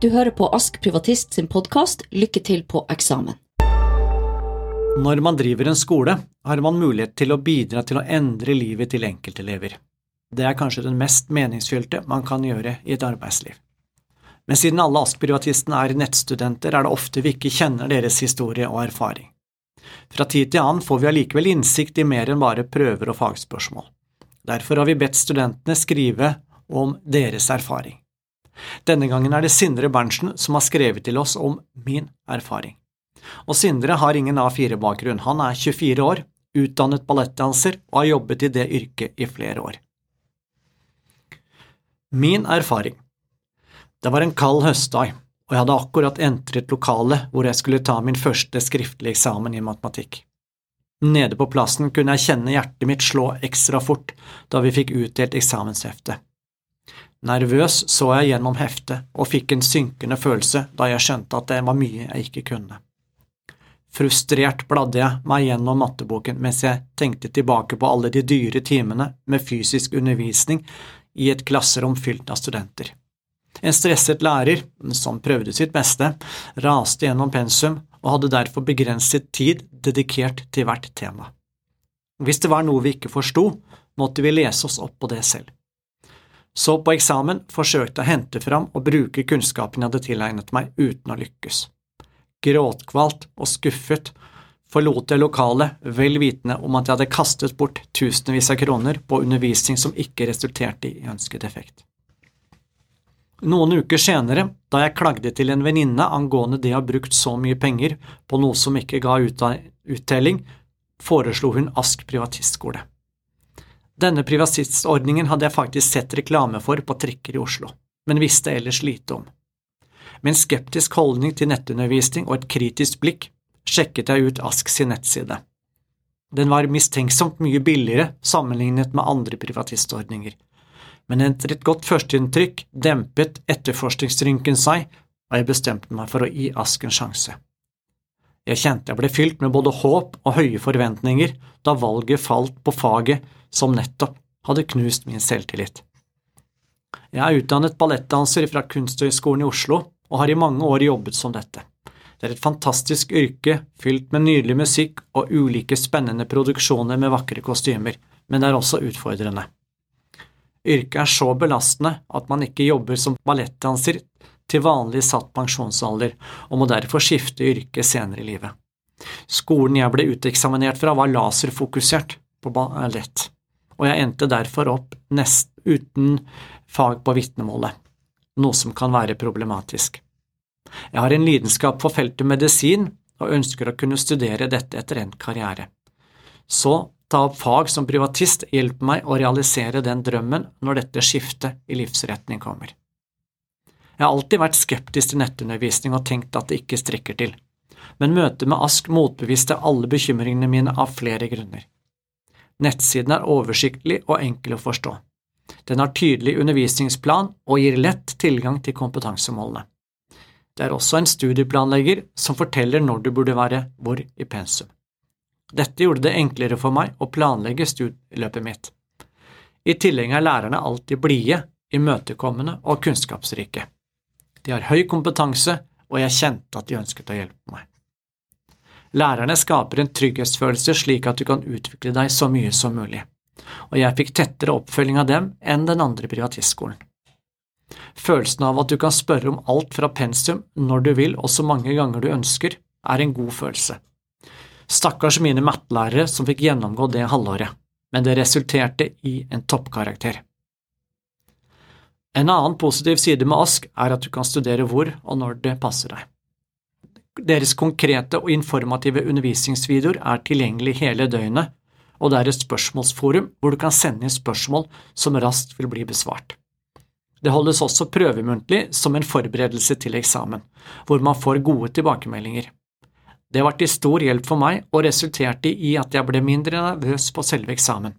Du hører på Ask Privatist sin podkast Lykke til på eksamen. Når man driver en skole, har man mulighet til å bidra til å endre livet til enkeltelever. Det er kanskje den mest meningsfylte man kan gjøre i et arbeidsliv. Men siden alle Ask-privatistene er nettstudenter, er det ofte vi ikke kjenner deres historie og erfaring. Fra tid til annen får vi allikevel innsikt i mer enn bare prøver og fagspørsmål. Derfor har vi bedt studentene skrive om deres erfaring. Denne gangen er det Sindre Berntsen som har skrevet til oss om min erfaring. Og Sindre har ingen A4-bakgrunn, han er 24 år, utdannet ballettdanser og har jobbet i det yrket i flere år. Min erfaring Det var en kald høstdag, og jeg hadde akkurat entret lokalet hvor jeg skulle ta min første skriftlige eksamen i matematikk. Nede på plassen kunne jeg kjenne hjertet mitt slå ekstra fort da vi fikk utdelt eksamensheftet. Nervøs så jeg gjennom heftet og fikk en synkende følelse da jeg skjønte at det var mye jeg ikke kunne. Frustrert bladde jeg meg gjennom matteboken mens jeg tenkte tilbake på alle de dyre timene med fysisk undervisning i et klasserom fylt av studenter. En stresset lærer, som prøvde sitt beste, raste gjennom pensum og hadde derfor begrenset tid dedikert til hvert tema. Hvis det var noe vi ikke forsto, måtte vi lese oss opp på det selv. Så på eksamen forsøkte jeg å hente fram og bruke kunnskapen jeg hadde tilegnet meg, uten å lykkes. Gråtkvalt og skuffet forlot jeg lokalet, vel vitende om at jeg hadde kastet bort tusenvis av kroner på undervisning som ikke resulterte i ønsket effekt. Noen uker senere, da jeg klagde til en venninne angående det å ha brukt så mye penger på noe som ikke ga uttelling, foreslo hun Ask privatistskole. Denne privatistordningen hadde jeg faktisk sett reklame for på trikker i Oslo, men visste ellers lite om. Med en skeptisk holdning til nettundervisning og et kritisk blikk sjekket jeg ut Ask sin nettside. Den var mistenksomt mye billigere sammenlignet med andre privatistordninger, men etter et godt førsteinntrykk dempet etterforskningsrynken seg, og jeg bestemte meg for å gi Ask en sjanse. Jeg kjente jeg ble fylt med både håp og høye forventninger da valget falt på faget som nettopp hadde knust min selvtillit. Jeg er utdannet ballettdanser fra Kunsthøgskolen i Oslo og har i mange år jobbet som dette. Det er et fantastisk yrke fylt med nydelig musikk og ulike spennende produksjoner med vakre kostymer, men det er også utfordrende. Yrket er så belastende at man ikke jobber som ballettdanser til vanlig satt pensjonsalder, og må derfor skifte yrke senere i livet. Skolen jeg ble uteksaminert fra, var laserfokusert på ballett og jeg endte derfor opp nest uten fag på vitnemålet, noe som kan være problematisk. Jeg har en lidenskap for feltet medisin og ønsker å kunne studere dette etter endt karriere. Så ta opp fag som privatist hjelper meg å realisere den drømmen når dette skiftet i livsretning kommer. Jeg har alltid vært skeptisk til nettundervisning og tenkt at det ikke strekker til, men møtet med Ask motbeviste alle bekymringene mine av flere grunner. Nettsiden er oversiktlig og enkel å forstå. Den har tydelig undervisningsplan og gir lett tilgang til kompetansemålene. Det er også en studieplanlegger som forteller når du burde være hvor i pensum. Dette gjorde det enklere for meg å planlegge studieløpet mitt. I tillegg er lærerne alltid blide, imøtekommende og kunnskapsrike. De har høy kompetanse, og jeg kjente at de ønsket å hjelpe meg. Lærerne skaper en trygghetsfølelse slik at du kan utvikle deg så mye som mulig, og jeg fikk tettere oppfølging av dem enn den andre privatistskolen. Følelsen av at du kan spørre om alt fra pensum når du vil og så mange ganger du ønsker, er en god følelse. Stakkars mine mattelærere som fikk gjennomgå det halvåret, men det resulterte i en toppkarakter. En annen positiv side med ASK er at du kan studere hvor og når det passer deg. Deres konkrete og informative undervisningsvideoer er tilgjengelig hele døgnet, og det er et spørsmålsforum hvor du kan sende inn spørsmål som raskt vil bli besvart. Det holdes også prøvemuntlig som en forberedelse til eksamen, hvor man får gode tilbakemeldinger. Det vært til stor hjelp for meg og resulterte i at jeg ble mindre nervøs på selve eksamen.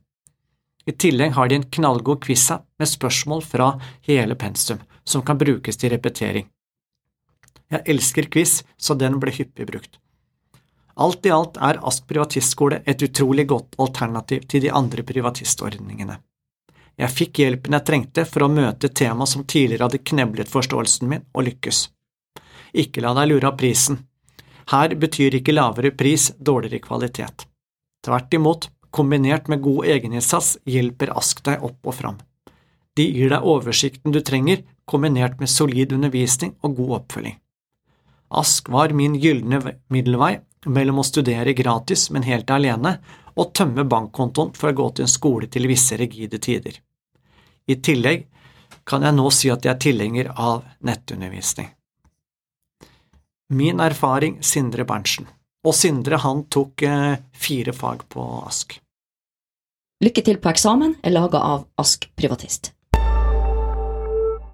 I tillegg har de en knallgod quiz med spørsmål fra hele pensum, som kan brukes til repetering. Jeg elsker quiz, så den ble hyppig brukt. Alt i alt er Ask privatistskole et utrolig godt alternativ til de andre privatistordningene. Jeg fikk hjelpen jeg trengte for å møte tema som tidligere hadde kneblet forståelsen min, og lykkes. Ikke la deg lure av prisen. Her betyr ikke lavere pris dårligere kvalitet. Tvert imot, kombinert med god egeninnsats hjelper Ask deg opp og fram. De gir deg oversikten du trenger, kombinert med solid undervisning og god oppfølging. Ask var min gylne middelvei mellom å studere gratis, men helt alene, og tømme bankkontoen for å gå til en skole til visse rigide tider. I tillegg kan jeg nå si at jeg er tilhenger av nettundervisning. Min erfaring Sindre Berntsen. Og Sindre han tok eh, fire fag på Ask. Lykke til på eksamen er laga av Ask Privatist.